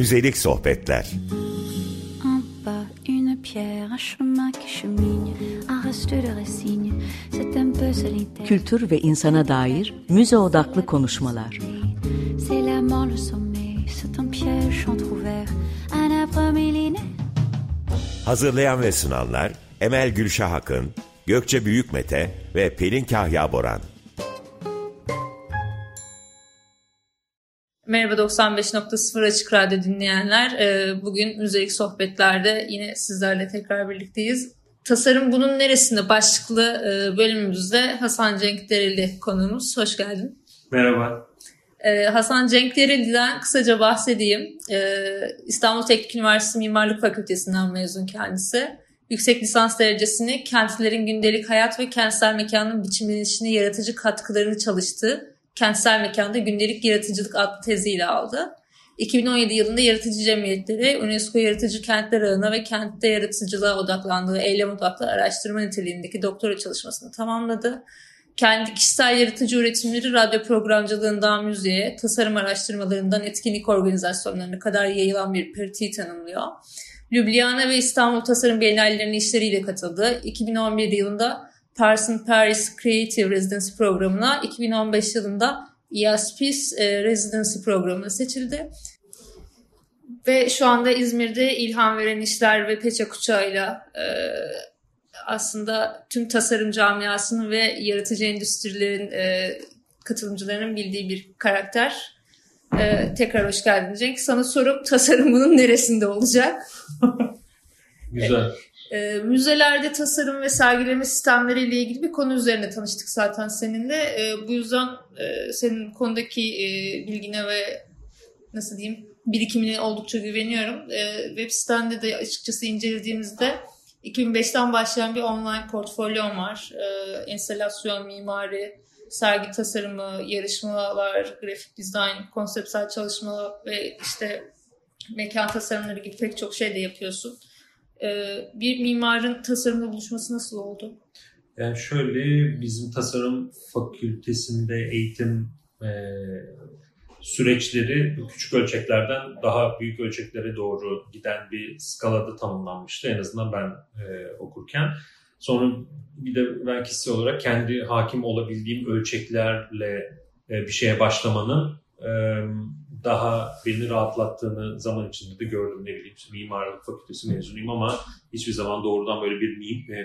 Müzelik sohbetler. En bas, une pierre, un chemin qui chemine, un reste de racine, c'est un peu solitaire. Kültür ve insana dair müze odaklı konuşmalar. C'est la mort, le sommeil, c'est un piège entrouvert, un arbre millénaire. Hazırlayan ve sunanlar Emel Gülşah Akın, Gökçe Büyükmete ve Pelin Kahya Boran. Merhaba 95.0 Açık Radyo dinleyenler. Ee, bugün müzelik sohbetlerde yine sizlerle tekrar birlikteyiz. Tasarım bunun neresinde başlıklı e, bölümümüzde Hasan Cenk Dereli konuğumuz. Hoş geldin. Merhaba. Ee, Hasan Cenk Dereli'den kısaca bahsedeyim. Ee, İstanbul Teknik Üniversitesi Mimarlık Fakültesinden mezun kendisi. Yüksek lisans derecesini kentlerin gündelik hayat ve kentsel mekanın biçimlenişine yaratıcı katkılarını çalıştığı Kentsel Mekanda Gündelik Yaratıcılık adlı teziyle aldı. 2017 yılında Yaratıcı Cemiyetleri, UNESCO Yaratıcı Kentler Ağı'na ve kentte yaratıcılığa odaklandığı eylem odaklı araştırma niteliğindeki doktora çalışmasını tamamladı. Kendi kişisel yaratıcı üretimleri radyo programcılığından müziğe, tasarım araştırmalarından etkinlik organizasyonlarına kadar yayılan bir pratiği tanımlıyor. Ljubljana ve İstanbul Tasarım Bienallerine işleriyle katıldı. 2011 yılında Parsons Paris Creative Residency programına 2015 yılında ESP's e, Residency programına seçildi. Ve şu anda İzmir'de İlham Veren İşler ve Peça Kuçağı'yla e, aslında tüm tasarım camiasının ve yaratıcı endüstrilerin e, katılımcılarının bildiği bir karakter. E, tekrar hoş geldin Cenk. Sana sorum tasarımının neresinde olacak? Güzel. E, müzelerde tasarım ve sergileme sistemleriyle ilgili bir konu üzerine tanıştık zaten seninle. E, bu yüzden e, senin konudaki e, bilgine ve nasıl diyeyim birikimine oldukça güveniyorum. E, web sitende de açıkçası incelediğimizde 2005'ten başlayan bir online portfolyon var. E, enstalasyon, mimari, sergi tasarımı, yarışmalar, grafik dizayn, konseptsel çalışma ve işte mekan tasarımları gibi pek çok şey de yapıyorsun. Ee, bir mimarın tasarımla buluşması nasıl oldu? Yani şöyle bizim tasarım fakültesinde eğitim e, süreçleri küçük ölçeklerden daha büyük ölçeklere doğru giden bir skalada tanımlanmıştı. En azından ben e, okurken. Sonra bir de ben kişisel olarak kendi hakim olabildiğim ölçeklerle e, bir şeye başlamanın e, daha beni rahatlattığını zaman içinde de gördüm ne bileyim mimarlık fakültesi mezunuyum ama hiçbir zaman doğrudan böyle bir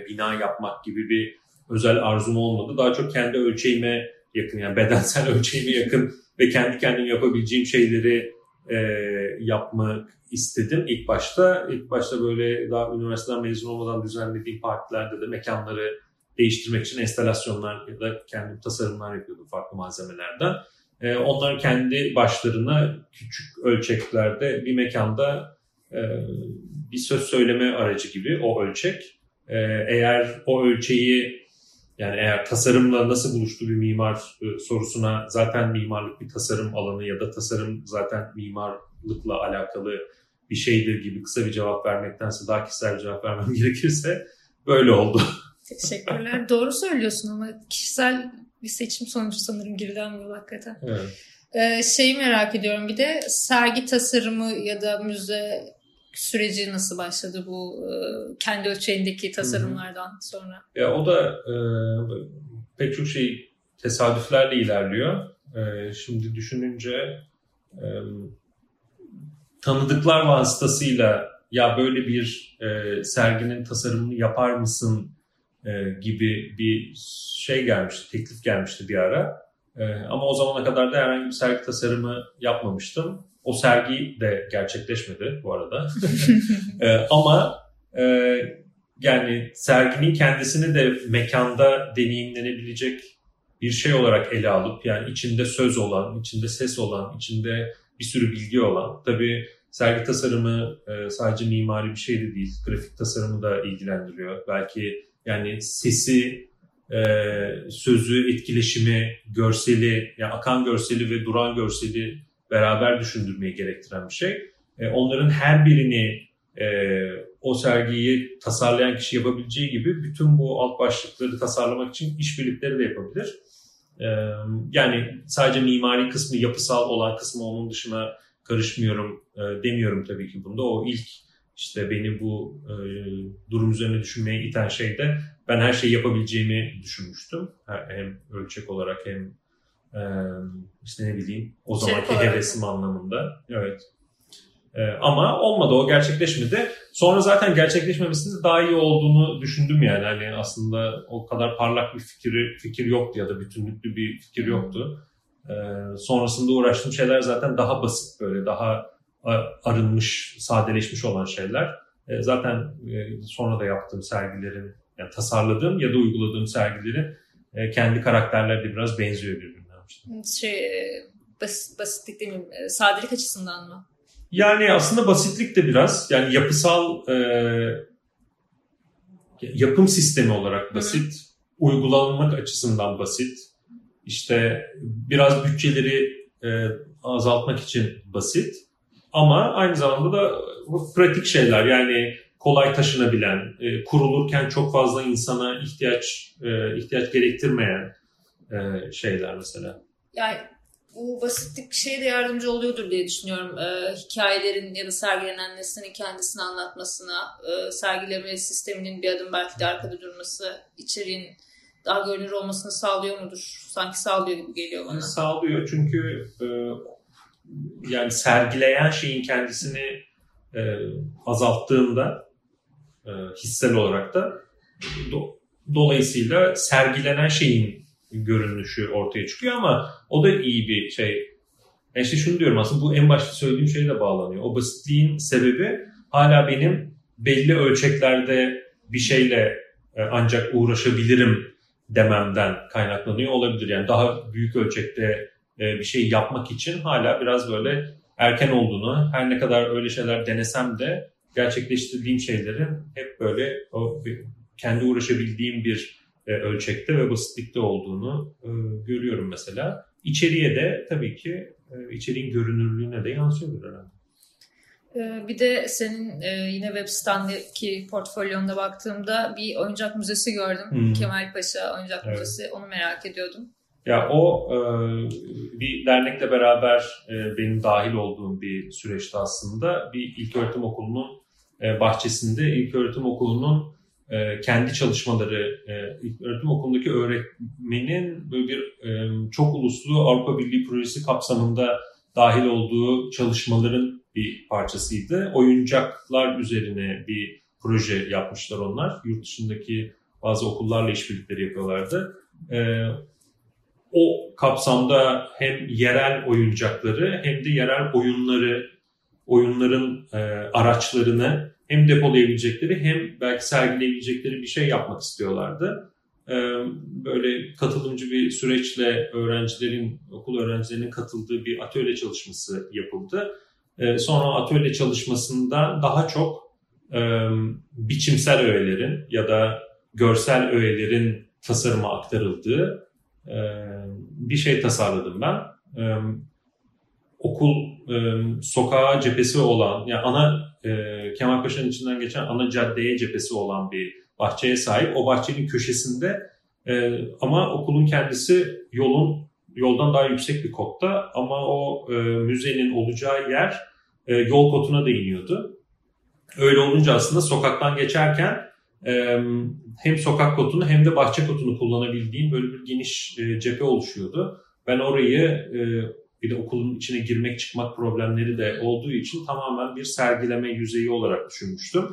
bina yapmak gibi bir özel arzum olmadı. Daha çok kendi ölçeğime yakın yani bedensel ölçeğime yakın ve kendi kendim yapabileceğim şeyleri e, yapmak istedim ilk başta. İlk başta böyle daha üniversiteden mezun olmadan düzenlediğim partilerde de mekanları değiştirmek için enstalasyonlar ya da kendim tasarımlar yapıyordum farklı malzemelerden. E, onlar kendi başlarına küçük ölçeklerde bir mekanda e, bir söz söyleme aracı gibi o ölçek. E, eğer o ölçeği yani eğer tasarımla nasıl buluştu bir mimar e, sorusuna zaten mimarlık bir tasarım alanı ya da tasarım zaten mimarlıkla alakalı bir şeydir gibi kısa bir cevap vermektense daha kişisel bir cevap vermem gerekirse böyle oldu. Teşekkürler. Doğru söylüyorsun ama kişisel bir seçim sonucu sanırım girilen bu hakikaten. Evet. Ee, şeyi merak ediyorum bir de sergi tasarımı ya da müze süreci nasıl başladı bu e, kendi ölçeğindeki tasarımlardan Hı-hı. sonra? Ya o da e, pek çok şey tesadüflerle ilerliyor. E, şimdi düşününce e, tanıdıklar vasıtasıyla ya böyle bir e, serginin tasarımını yapar mısın e, gibi bir şey gelmişti, teklif gelmişti bir ara. E, ama o zamana kadar da herhangi bir sergi tasarımı yapmamıştım. O sergi de gerçekleşmedi bu arada. e, ama e, yani serginin kendisini de mekanda deneyimlenebilecek bir şey olarak ele alıp yani içinde söz olan, içinde ses olan, içinde bir sürü bilgi olan tabii sergi tasarımı e, sadece mimari bir şey de değil. Grafik tasarımı da ilgilendiriyor. Belki yani sesi, e, sözü, etkileşimi, görseli, yani akan görseli ve duran görseli beraber düşündürmeyi gerektiren bir şey. E, onların her birini e, o sergiyi tasarlayan kişi yapabileceği gibi bütün bu alt başlıkları tasarlamak için işbirlikleri de yapabilir. E, yani sadece mimari kısmı, yapısal olan kısmı onun dışına karışmıyorum e, demiyorum tabii ki bunda. O ilk işte beni bu e, durum üzerine düşünmeye iten şey de ben her şeyi yapabileceğimi düşünmüştüm. Hem ölçek olarak hem e, işte ne bileyim o zamanki olarak. hevesim anlamında. Evet. E, ama olmadı o gerçekleşmedi. Sonra zaten gerçekleşmemesinin daha iyi olduğunu düşündüm yani. Hani aslında o kadar parlak bir fikir, fikir yoktu ya da bütünlüklü bir fikir yoktu. E, sonrasında uğraştığım şeyler zaten daha basit böyle daha arınmış, sadeleşmiş olan şeyler. E, zaten e, sonra da yaptığım sergilerin, yani tasarladığım ya da uyguladığım sergilerin e, kendi karakterleri de biraz benziyor birbirine. Şey, e, bas, basitlik? E, Sadelik açısından mı? Yani aslında basitlik de biraz yani yapısal e, yapım sistemi olarak basit, uygulanmak açısından basit. İşte biraz bütçeleri e, azaltmak için basit. Ama aynı zamanda da pratik şeyler yani kolay taşınabilen, e, kurulurken çok fazla insana ihtiyaç e, ihtiyaç gerektirmeyen e, şeyler mesela. Yani bu basitlik şeye de yardımcı oluyordur diye düşünüyorum. Ee, hikayelerin ya da sergilenen nesnenin kendisini anlatmasına, e, sergileme sisteminin bir adım belki de arkada durması, içeriğin daha görünür olmasını sağlıyor mudur? Sanki sağlıyor gibi geliyor bana. Sağlıyor çünkü e, yani sergileyen şeyin kendisini e, azalttığında e, hissel olarak da do- dolayısıyla sergilenen şeyin görünüşü ortaya çıkıyor ama o da iyi bir şey. Yani işte şunu diyorum aslında bu en başta söylediğim şeye de bağlanıyor. O basitliğin sebebi hala benim belli ölçeklerde bir şeyle e, ancak uğraşabilirim dememden kaynaklanıyor olabilir. Yani daha büyük ölçekte e, bir şey yapmak için hala biraz böyle erken olduğunu, her ne kadar öyle şeyler denesem de gerçekleştirdiğim şeylerin hep böyle o kendi uğraşabildiğim bir e, ölçekte ve basitlikte olduğunu e, görüyorum mesela. İçeriye de tabii ki e, içeriğin görünürlüğüne de yansıyordur herhalde. Bir de senin e, yine web sitendeki portfolyonda baktığımda bir oyuncak müzesi gördüm. Hmm. Kemal Paşa Oyuncak Evet. Müzesi. Onu merak ediyordum. Ya o e, bir dernekle beraber e, benim dahil olduğum bir süreçti aslında. Bir ilköğretim okulunun e, bahçesinde ilköğretim okulunun e, kendi çalışmaları, e, ilköğretim okulundaki öğretmenin böyle bir e, çok uluslu Avrupa Birliği projesi kapsamında dahil olduğu çalışmaların bir parçasıydı. Oyuncaklar üzerine bir proje yapmışlar onlar. Yurt dışındaki bazı okullarla işbirlikleri yapıyorlardı. E, o kapsamda hem yerel oyuncakları hem de yerel oyunları, oyunların e, araçlarını hem depolayabilecekleri hem belki sergileyebilecekleri bir şey yapmak istiyorlardı. E, böyle katılımcı bir süreçle öğrencilerin, okul öğrencilerinin katıldığı bir atölye çalışması yapıldı. E, sonra atölye çalışmasından daha çok e, biçimsel öğelerin ya da görsel öğelerin tasarıma aktarıldığı e, bir şey tasarladım ben. E, okul e, sokağa cephesi olan, yani ana e, Kemalpaşa'nın içinden geçen ana caddeye cephesi olan bir bahçeye sahip. O bahçenin köşesinde e, ama okulun kendisi yolun yoldan daha yüksek bir kotta ama o e, müzenin olacağı yer e, yol kotuna da iniyordu. Öyle olunca aslında sokaktan geçerken e, hem sokak kotunu hem de bahçe kotunu kullanabildiğim böyle bir geniş e, cephe oluşuyordu. Ben orayı e, bir de okulun içine girmek çıkmak problemleri de olduğu için tamamen bir sergileme yüzeyi olarak düşünmüştüm.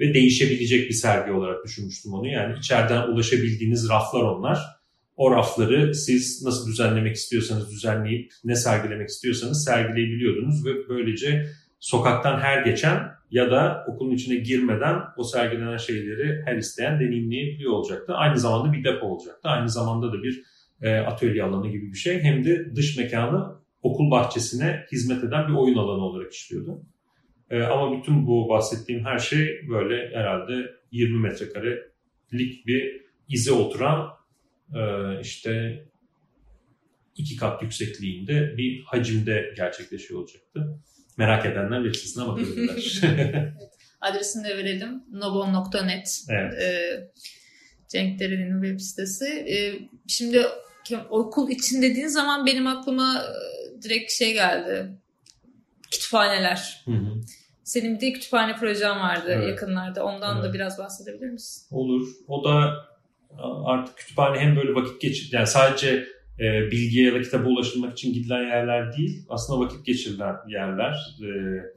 Ve değişebilecek bir sergi olarak düşünmüştüm onu. Yani içeriden ulaşabildiğiniz raflar onlar. O rafları siz nasıl düzenlemek istiyorsanız düzenleyip ne sergilemek istiyorsanız sergileyebiliyordunuz. Ve böylece sokaktan her geçen ya da okulun içine girmeden o sergilenen şeyleri her isteyen deneyimleyebiliyor olacaktı. Aynı zamanda bir depo olacaktı. Aynı zamanda da bir e, atölye alanı gibi bir şey. Hem de dış mekanı okul bahçesine hizmet eden bir oyun alanı olarak işliyordu. E, ama bütün bu bahsettiğim her şey böyle herhalde 20 metrekarelik bir ize oturan e, işte iki kat yüksekliğinde bir hacimde gerçekleşiyor olacaktı. Merak edenler web sitesine bakabilirler. Adresini de verelim. nobon.net evet. e, Cenk Dere'nin web sitesi. E, şimdi okul için dediğin zaman benim aklıma e, direkt şey geldi. kütüphaneler. Hı hı. Senin bir de kütüphane projen vardı Evet. yakınlarda. Ondan da Evet. biraz bahsedebilir misin? Olur. O da artık kütüphane hem böyle vakit geçir, yani sadece e, bilgiye ya da kitaba ulaşılmak için gidilen yerler değil, aslında vakit geçirilen yerler. E,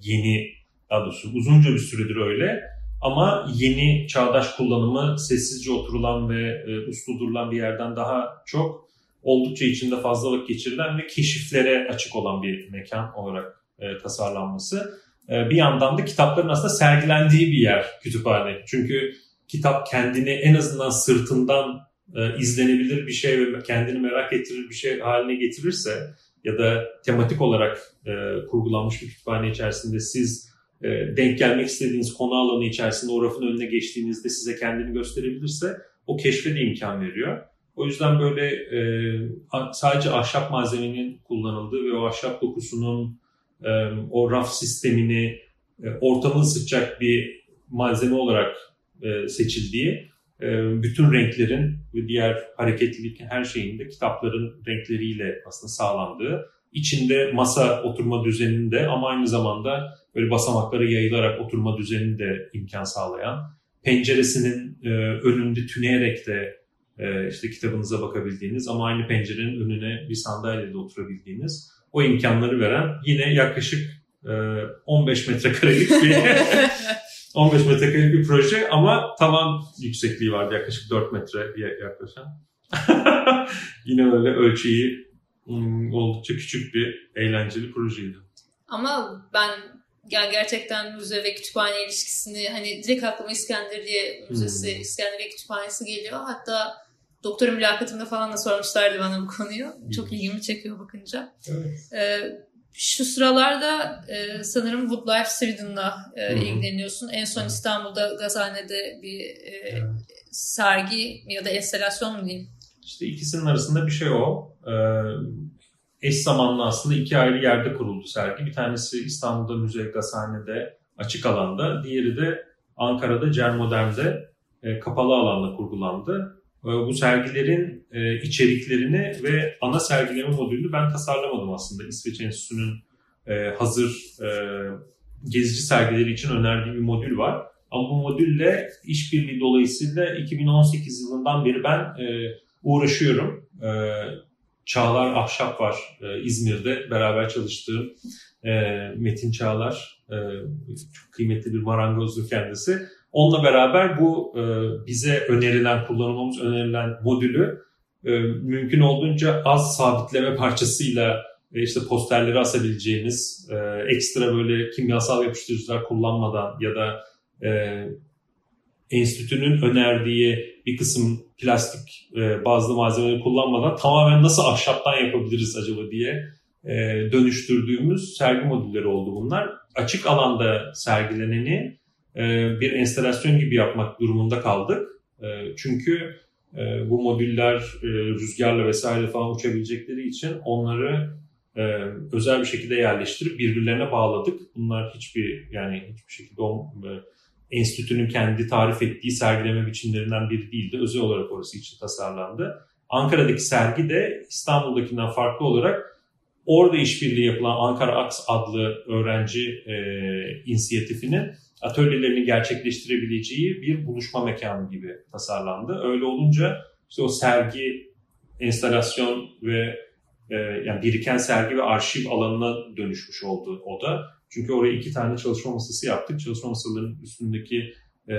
yeni, daha doğrusu uzunca bir süredir öyle. Ama yeni çağdaş kullanımı sessizce oturulan ve e, uslu durulan bir yerden daha çok oldukça içinde fazla vakit geçirilen ve keşiflere açık olan bir mekan olarak e, tasarlanması. E, bir yandan da kitapların aslında sergilendiği bir yer kütüphane. Çünkü kitap kendini en azından sırtından e, izlenebilir bir şey ve kendini merak ettirir bir şey haline getirirse ya da tematik olarak e, kurgulanmış bir kütüphane içerisinde siz e, denk gelmek istediğiniz konu alanı içerisinde o rafın önüne geçtiğinizde size kendini gösterebilirse o keşfe de imkan veriyor. O yüzden böyle e, sadece ahşap malzemenin kullanıldığı ve o ahşap dokusunun e, o raf sistemini e, ortamı ısıtacak bir malzeme olarak e, seçildiği, bütün renklerin ve diğer hareketlilik her şeyin de kitapların renkleriyle aslında sağlandığı, içinde masa oturma düzeninde ama aynı zamanda böyle basamaklara yayılarak oturma düzenini de imkan sağlayan, penceresinin e, önünde tüneyerek de e, işte kitabınıza bakabildiğiniz ama aynı pencerenin önüne bir sandalyede oturabildiğiniz o imkanları veren yine yaklaşık e, 15 metrekarelik bir 15 metrekarelik bir proje ama tavan yüksekliği vardı yaklaşık 4 metreye yaklaşan. Yine öyle ölçeği hmm, oldukça küçük bir eğlenceli projeydi. Ama ben yani gerçekten müze ve kütüphane ilişkisini hani direkt aklıma İskenderiye Müzesi, Hmm. İskenderiye Kütüphanesi geliyor. Hatta doktora mülakatımda falan da sormuşlardı bana bu konuyu. Çok ilgimi çekiyor bakınca. Evet. Ee, şu sıralarda e, sanırım Woodlife Sweden'la e, ilgileniyorsun. En son. İstanbul'da Gazhane'de bir e, Evet. sergi ya da enstelasyon mu diyeyim? İşte ikisinin arasında bir şey o. Ee, eş zamanlı aslında iki ayrı yerde kuruldu sergi. Bir tanesi İstanbul'da Müze Gazhane'de açık alanda. Diğeri de Ankara'da Cermodern'de e, kapalı alanda kurgulandı. E, bu sergilerin e, içeriklerini ve ana sergileme modülünü ben tasarlamadım aslında. İsveç Enstitüsü'nün e, hazır e, gezici sergileri için önerdiği bir modül var. Ama bu modülle işbirliği dolayısıyla 2018 yılından beri ben uğraşıyorum. Çağlar Ahşap var İzmir'de beraber çalıştığım Metin Çağlar. Çok kıymetli bir marangozdur kendisi. Onunla beraber bu e, bize önerilen, kullanılmamız önerilen modülü e, mümkün olduğunca az sabitleme parçasıyla e, işte posterleri asabileceğiniz, e, ekstra böyle kimyasal yapıştırıcılar kullanmadan ya da enstitünün önerdiği bir kısım plastik e, bazlı malzemeleri kullanmadan tamamen nasıl ahşaptan yapabiliriz acaba diye dönüştürdüğümüz sergi modülleri oldu bunlar. Açık alanda sergileneni bir enstalasyon gibi yapmak durumunda kaldık. E, çünkü e, bu modüller e, rüzgarla vesaire falan uçabilecekleri için onları e, özel bir şekilde yerleştirip birbirlerine bağladık. Bunlar hiçbir yani hiçbir şekilde o, e, enstitünün kendi tarif ettiği sergileme biçimlerinden biri değildi. Özel olarak orası için tasarlandı. Ankara'daki sergi de İstanbul'dakinden farklı olarak orada işbirliği yapılan Ankara Aks adlı öğrenci e, inisiyatifinin atölyelerini gerçekleştirebileceği bir buluşma mekanı gibi tasarlandı. Öyle olunca işte o sergi, enstalasyon ve e, yani biriken sergi ve arşiv alanına dönüşmüş oldu o da. Çünkü oraya iki tane çalışma masası yaptık. Çalışma masalarının üstündeki e,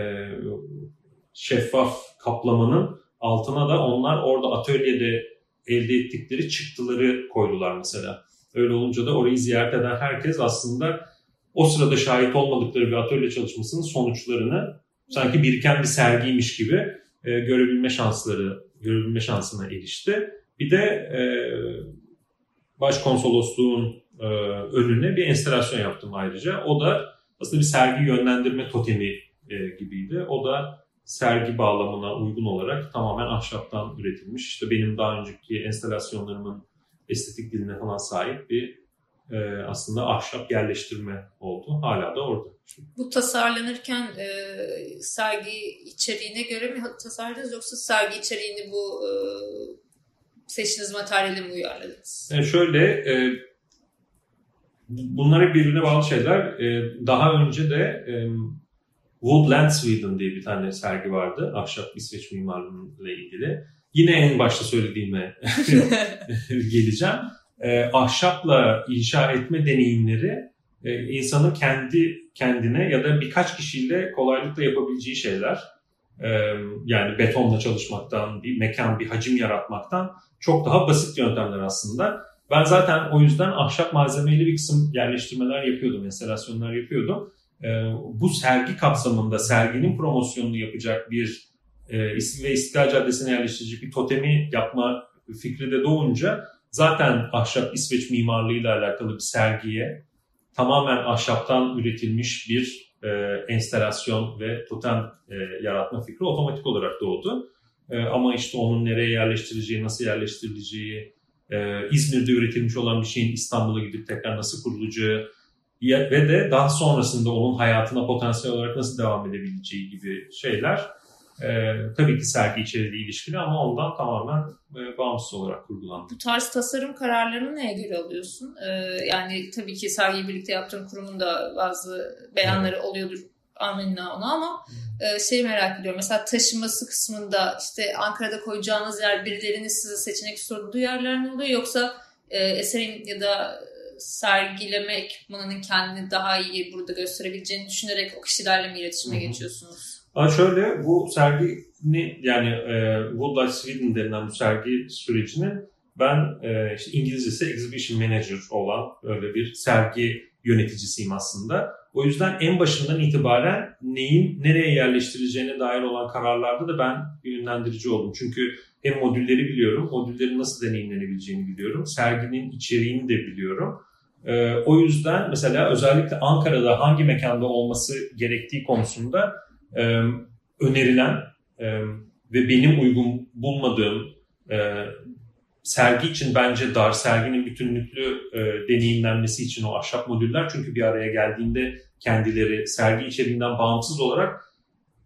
şeffaf kaplamanın altına da onlar orada atölyede elde ettikleri çıktıları koydular mesela. Öyle olunca da orayı ziyaret eden herkes aslında o sırada şahit olmadıkları bir atölye çalışmasının sonuçlarını sanki biriken bir sergiymiş gibi e, görebilme şansları, görebilme şansına erişti. Bir de e, başkonsolosluğun e, önüne bir enstalasyon yaptım ayrıca. O da aslında bir sergi yönlendirme totemi e, gibiydi. O da sergi bağlamına uygun olarak tamamen ahşaptan üretilmiş. İşte benim daha önceki enstalasyonlarımın estetik diline falan sahip bir e, aslında ahşap yerleştirme oldu. Hala da orada. Bu tasarlanırken e, sergi içeriğine göre mi tasarladınız yoksa sergi içeriğini bu e, seçtiğiniz materyale mi uyarladınız? Yani şöyle e, bunlar hep birbirine bağlı şeyler. E, daha önce de e, Woodland Sweden diye bir tane sergi vardı. Ahşap İsveç mimarlığıyla ilgili. Yine en başta söylediğime geleceğim. E, ahşapla inşa etme deneyimleri e, insanın kendi kendine ya da birkaç kişiyle kolaylıkla yapabileceği şeyler. E, yani betonla çalışmaktan, bir mekan, bir hacim yaratmaktan çok daha basit yöntemler aslında. Ben zaten o yüzden ahşap malzemeli bir kısım yerleştirmeler yapıyordum, enstalasyonlar yapıyordum. E, bu sergi kapsamında serginin promosyonunu yapacak bir e, ve İstiklal Caddesi'ne yerleştirecek bir totemi yapma fikri de doğunca zaten ahşap İsveç mimarlığıyla alakalı bir sergiye tamamen ahşaptan üretilmiş bir e, enstalasyon ve totem e, yaratma fikri otomatik olarak doğdu. E, ama işte onun nereye yerleştirileceği, nasıl yerleştirileceği, e, İzmir'de üretilmiş olan bir şeyin İstanbul'a gidip tekrar nasıl kurulacağı ve de daha sonrasında onun hayatına potansiyel olarak nasıl devam edebileceği gibi şeyler e, tabii ki sergi içeriğiyle ilişkili ama ondan tamamen e, bağımsız olarak kurgulandı. Bu tarz tasarım kararlarını neye göre alıyorsun? E, yani tabii ki sergiyi birlikte yaptığın kurumun da bazı beyanları evet. oluyordur amenna ona ama e, şey merak ediyorum. Mesela taşıması kısmında işte Ankara'da koyacağınız yer birilerinin size seçenek sorduğu yerler mi oluyor yoksa e, eserin ya da sergileme ekipmanının kendini daha iyi burada gösterebileceğini düşünerek o kişilerle mi iletişime Hı-hı. geçiyorsunuz? Ama şöyle bu sergini yani e, Woodlight Sweden denilen bu sergi sürecini ben e, işte İngilizcesi Exhibition Manager olan öyle bir sergi yöneticisiyim aslında. O yüzden en başından itibaren neyin nereye yerleştirileceğine dair olan kararlarda da ben yönlendirici oldum. Çünkü hem modülleri biliyorum, modüllerin nasıl deneyimlenebileceğini biliyorum, serginin içeriğini de biliyorum. Ee, o yüzden mesela özellikle Ankara'da hangi mekanda olması gerektiği konusunda e, önerilen e, ve benim uygun bulmadığım e, sergi için bence dar, serginin bütünlüklü e, deneyimlenmesi için o ahşap modüller çünkü bir araya geldiğinde kendileri sergi içeriğinden bağımsız olarak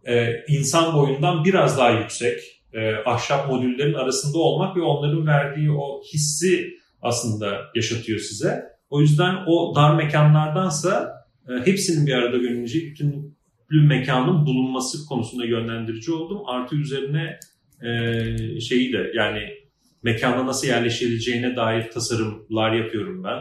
e, insan boyundan biraz daha yüksek e, ahşap modüllerin arasında olmak ve onların verdiği o hissi aslında yaşatıyor size. O yüzden o dar mekanlardansa e, hepsinin bir arada görüneceği bütün mekanın bulunması konusunda yönlendirici oldum. Artı üzerine e, şeyi de yani mekana nasıl yerleştirileceğine dair tasarımlar yapıyorum ben.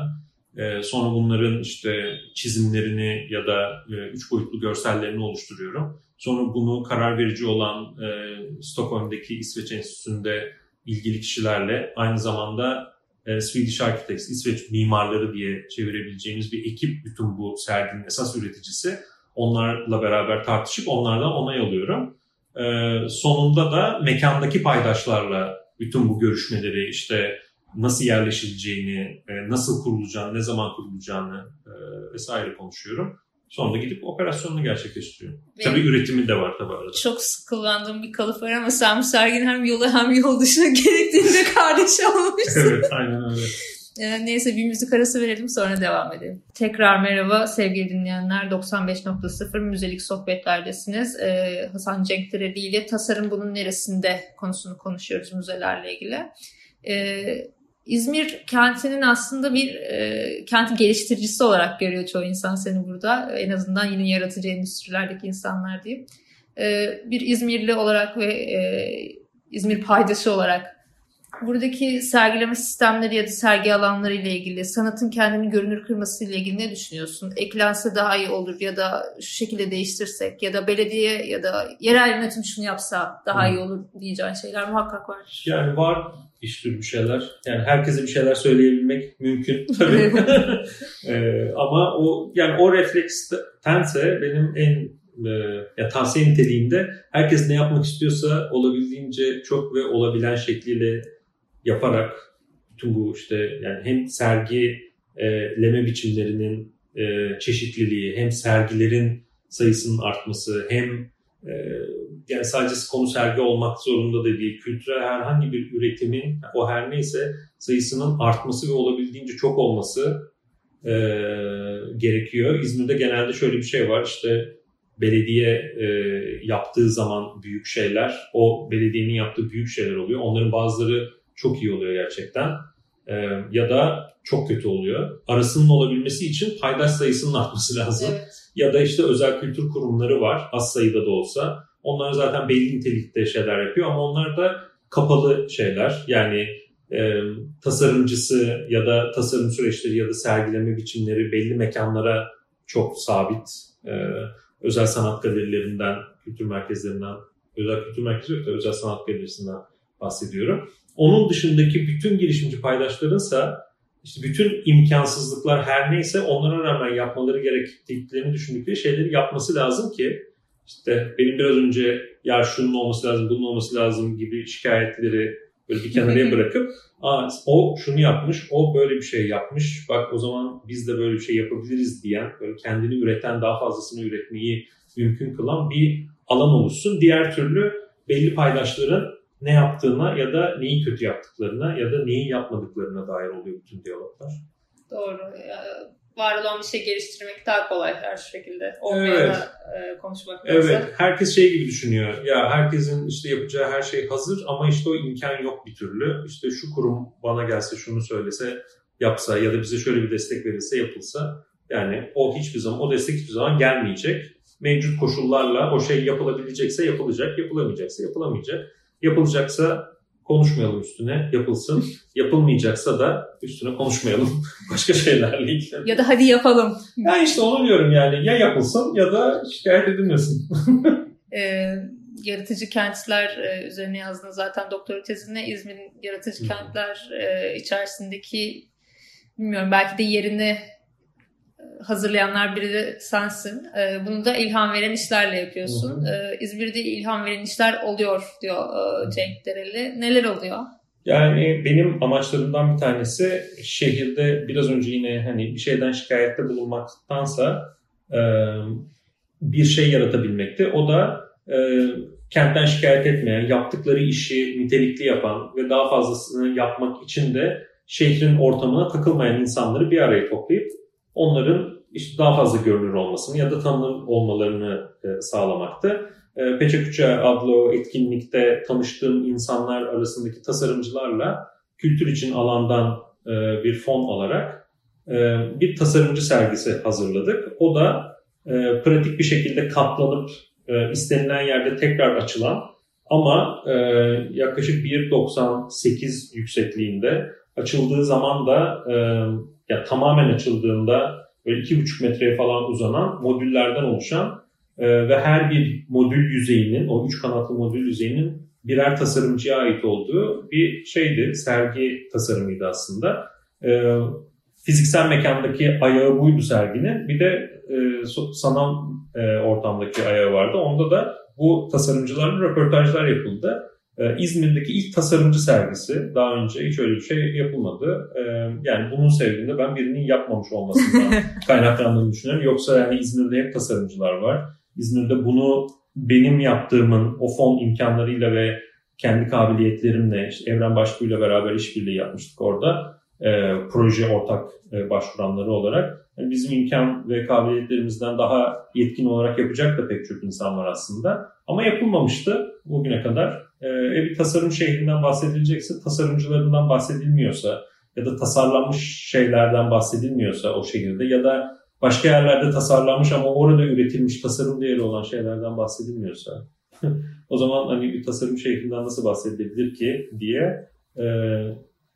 E, sonra bunların işte çizimlerini ya da e, üç boyutlu görsellerini oluşturuyorum. Sonra bunu karar verici olan e, Stockholm'daki İsveç Enstitüsü'nde ilgili kişilerle aynı zamanda e, Swedish Architects, İsveç mimarları diye çevirebileceğimiz bir ekip bütün bu serginin esas üreticisi onlarla beraber tartışıp onlardan onay alıyorum. Ee, sonunda da mekandaki paydaşlarla bütün bu görüşmeleri işte nasıl yerleşileceğini, e, nasıl kurulacağını, ne zaman kurulacağını e, vesaire konuşuyorum. Sonra da gidip operasyonunu gerçekleştiriyorum. Benim tabii üretimi de var tabii arada. Çok sıkıldığım bir kalıp var ama sen bu serginin hem yolu hem yol dışına gerektiğinde kardeşi olmuşsun. evet aynen öyle. Ee, neyse bir müzik arası verelim sonra devam edelim. Tekrar merhaba sevgili dinleyenler. 95.0 Müzelik Sohbetlerdesiniz. Ee, Hasan Cenk Direli ile tasarım bunun neresinde konusunu konuşuyoruz müzelerle ilgili. Ee, İzmir kentinin aslında bir e, kent geliştiricisi olarak görüyor çoğu insan seni burada. En azından yeni yaratıcı endüstrilerdeki insanlar diyeyim. Ee, bir İzmirli olarak ve e, İzmir paydaşı olarak buradaki sergileme sistemleri ya da sergi alanları ile ilgili sanatın kendini görünür kırması ile ilgili ne düşünüyorsun? Eklense daha iyi olur ya da şu şekilde değiştirsek ya da belediye ya da yerel yönetim şunu yapsa daha iyi olur diyeceğin şeyler muhakkak var. Yani var iş bir şeyler. Yani herkese bir şeyler söyleyebilmek mümkün tabii. ee, ama o yani o reflekstense benim en e, ya tavsiye niteliğinde herkes ne yapmak istiyorsa olabildiğince çok ve olabilen şekliyle yaparak bütün bu işte yani hem sergi e, leme biçimlerinin e, çeşitliliği hem sergilerin sayısının artması hem e, yani sadece konu sergi olmak zorunda da değil. Kültürel herhangi bir üretimin o her neyse sayısının artması ve olabildiğince çok olması e, gerekiyor. İzmir'de genelde şöyle bir şey var işte belediye e, yaptığı zaman büyük şeyler, o belediyenin yaptığı büyük şeyler oluyor. Onların bazıları çok iyi oluyor gerçekten. e, ya da çok kötü oluyor. Arasının olabilmesi için paydaş sayısının artması lazım. Evet. Ya da işte özel kültür kurumları var az sayıda da olsa. Onlar zaten belli nitelikte şeyler yapıyor ama onlar da kapalı şeyler. Yani e, tasarımcısı ya da tasarım süreçleri ya da sergileme biçimleri belli mekanlara çok sabit. E, özel sanat galerilerinden, kültür merkezlerinden, özel kültür merkezi yok da özel sanat galerisinden bahsediyorum. Onun dışındaki bütün girişimci paydaşlarınsa işte bütün imkansızlıklar her neyse onlara rağmen yapmaları gerektiklerini düşündükleri şeyleri yapması lazım ki işte benim biraz önce ya şunun olması lazım, bunun olması lazım gibi şikayetleri böyle bir kenara bırakıp Aa, o şunu yapmış, o böyle bir şey yapmış. Bak o zaman biz de böyle bir şey yapabiliriz diyen, böyle kendini üreten, daha fazlasını üretmeyi mümkün kılan bir alan oluşsun. Diğer türlü belli paydaşların ne yaptığına ya da neyi kötü yaptıklarına ya da neyi yapmadıklarına dair oluyor bütün diyaloglar. Doğru. Var olan bir şey geliştirmek daha kolay her şekilde. Olmaya Evet. da e, konuşmak Evet, herkes şey gibi düşünüyor. Ya herkesin işte yapacağı her şey hazır ama işte o imkan yok bir türlü. İşte şu kurum bana gelse şunu söylese yapsa ya da bize şöyle bir destek verilse yapılsa yani o hiçbir zaman o destek hiçbir zaman gelmeyecek. Mevcut koşullarla o şey yapılabilecekse yapılacak, yapılamayacaksa yapılamayacak. Yapılacaksa konuşmayalım üstüne, yapılsın. Yapılmayacaksa da üstüne konuşmayalım. Başka şeylerle ilgili. Ya da hadi yapalım. Ya işte onu diyorum yani ya yapılsın ya da şikayet edilmesin. e, yaratıcı kentler e, üzerine yazdığın zaten doktora tezinde İzmir'in yaratıcı kentler e, içerisindeki bilmiyorum belki de yerini hazırlayanlar biri de sensin. E, bunu da ilham veren işlerle yapıyorsun. Hı E, İzmir'de ilham veren işler oluyor diyor e, Cenk Dereli. Neler oluyor? Yani benim amaçlarımdan bir tanesi şehirde biraz önce yine hani bir şeyden şikayette bulunmaktansa e, bir şey yaratabilmekti. O da e, kentten şikayet etmeyen, yaptıkları işi nitelikli yapan ve daha fazlasını yapmak için de şehrin ortamına takılmayan insanları bir araya toplayıp onların işte daha fazla görünür olmasını ya da tanınır olmalarını e, sağlamaktı. Peçe adlı o etkinlikte tanıştığım insanlar arasındaki tasarımcılarla kültür için alandan e, bir fon alarak e, bir tasarımcı sergisi hazırladık. O da pratik bir şekilde katlanıp istenilen yerde tekrar açılan ama yaklaşık 1.98 yüksekliğinde açıldığı zaman da e, ya tamamen açıldığında böyle 2,5 metreye falan uzanan modüllerden oluşan e, ve her bir modül yüzeyinin, o üç kanatlı modül yüzeyinin birer tasarımcıya ait olduğu bir şeydi. Sergi tasarımıydı aslında. E, fiziksel mekandaki ayağı buydu serginin. Bir de e, sanal e, ortamdaki ayağı vardı. Onda da bu tasarımcılarla röportajlar yapıldı. E, İzmir'deki ilk tasarımcı sergisi. Daha önce hiç öyle bir şey yapılmadı. E, yani bunun sebebinde ben birinin yapmamış olmasından kaynaklandığını düşünüyorum. Yoksa yani İzmir'de hep tasarımcılar var. İzmir'de bunu benim yaptığımın o fon imkanlarıyla ve kendi kabiliyetlerimle işte Evren Başbuğ ile beraber işbirliği yapmıştık orada. E, proje ortak e, başvuranları olarak. Yani bizim imkan ve kabiliyetlerimizden daha yetkin olarak yapacak da pek çok insan var aslında. Ama yapılmamıştı bugüne kadar. E, e, bir tasarım şehrinden bahsedilecekse, tasarımcılarından bahsedilmiyorsa ya da tasarlanmış şeylerden bahsedilmiyorsa o şehirde ya da başka yerlerde tasarlanmış ama orada üretilmiş tasarım değeri olan şeylerden bahsedilmiyorsa o zaman hani bir tasarım şehrinden nasıl bahsedilebilir ki diye e,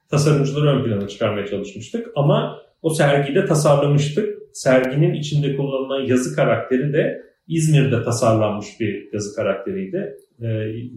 tasarımcıları ön plana çıkarmaya çalışmıştık. Ama o sergide tasarlamıştık. Serginin içinde kullanılan yazı karakteri de İzmir'de tasarlanmış bir yazı karakteriydi. E,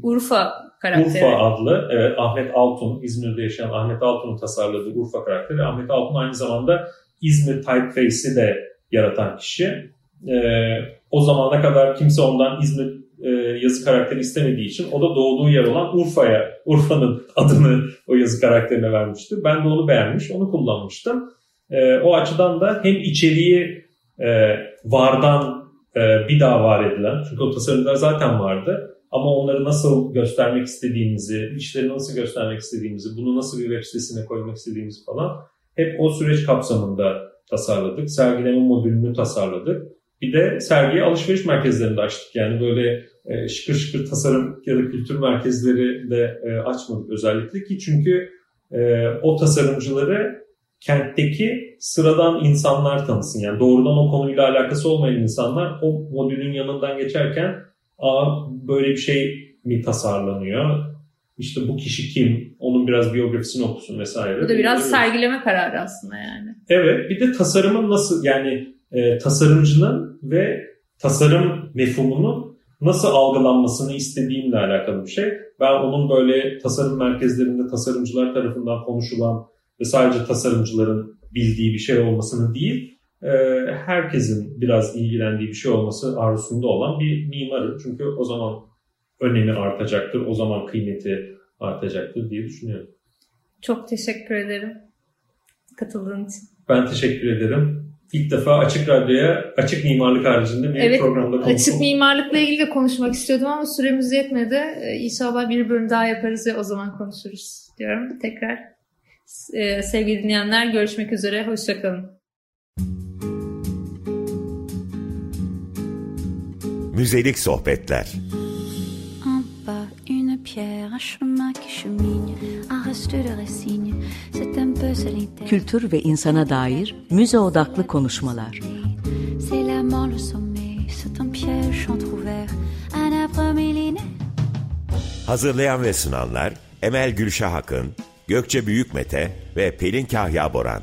Urfa karakteri. Urfa adlı evet, Ahmet Altun, İzmir'de yaşayan Ahmet Altun'un tasarladığı Urfa karakteri. Ahmet Altun aynı zamanda İzmir Typeface'i de yaratan kişi. Ee, o zamana kadar kimse ondan İzmir e, yazı karakteri istemediği için o da doğduğu yer olan Urfa'ya, Urfa'nın adını o yazı karakterine vermişti. Ben de onu beğenmiş, onu kullanmıştım. Ee, o açıdan da hem içeriği e, vardan e, bir daha var edilen, çünkü o tasarımlar zaten vardı. Ama onları nasıl göstermek istediğimizi, işleri nasıl göstermek istediğimizi, bunu nasıl bir web sitesine koymak istediğimizi falan hep o süreç kapsamında tasarladık. Sergileme modülünü tasarladık. Bir de sergiye alışveriş merkezlerinde açtık. Yani böyle e, şıkır şıkır tasarım ya da kültür merkezleri de e, açmadık özellikle ki çünkü e, o tasarımcıları kentteki sıradan insanlar tanısın. Yani doğrudan o konuyla alakası olmayan insanlar o modülün yanından geçerken aa böyle bir şey mi tasarlanıyor? İşte bu kişi kim? Onun biraz biyografisini okusun vesaire. Bu da biraz Evet. sergileme kararı aslında yani. Evet bir de tasarımın nasıl yani e, tasarımcının ve tasarım mefhumunun nasıl algılanmasını istediğimle alakalı bir şey. Ben onun böyle tasarım merkezlerinde tasarımcılar tarafından konuşulan ve sadece tasarımcıların bildiği bir şey olmasını değil, herkesin biraz ilgilendiği bir şey olması arzusunda olan bir mimarı. Çünkü o zaman önemi artacaktır, o zaman kıymeti artacaktır diye düşünüyorum. Çok teşekkür ederim katıldığın için. Ben teşekkür ederim. İlk defa Açık Radyo'ya açık mimarlık haricinde bir Evet, programda konuştum. Açık mimarlıkla ilgili de konuşmak istiyordum ama süremiz yetmedi. Ee, İnşallah bir bölüm daha yaparız ve o zaman konuşuruz diyorum. Tekrar e, sevgili dinleyenler görüşmek üzere. Hoşçakalın. Peu solitaire. Kültür ve insana dair müze odaklı konuşmalar. Hazırlayan ve sunanlar Emel Gülşah Akın, Gökçe Büyükmete ve Pelin Kahya Boran.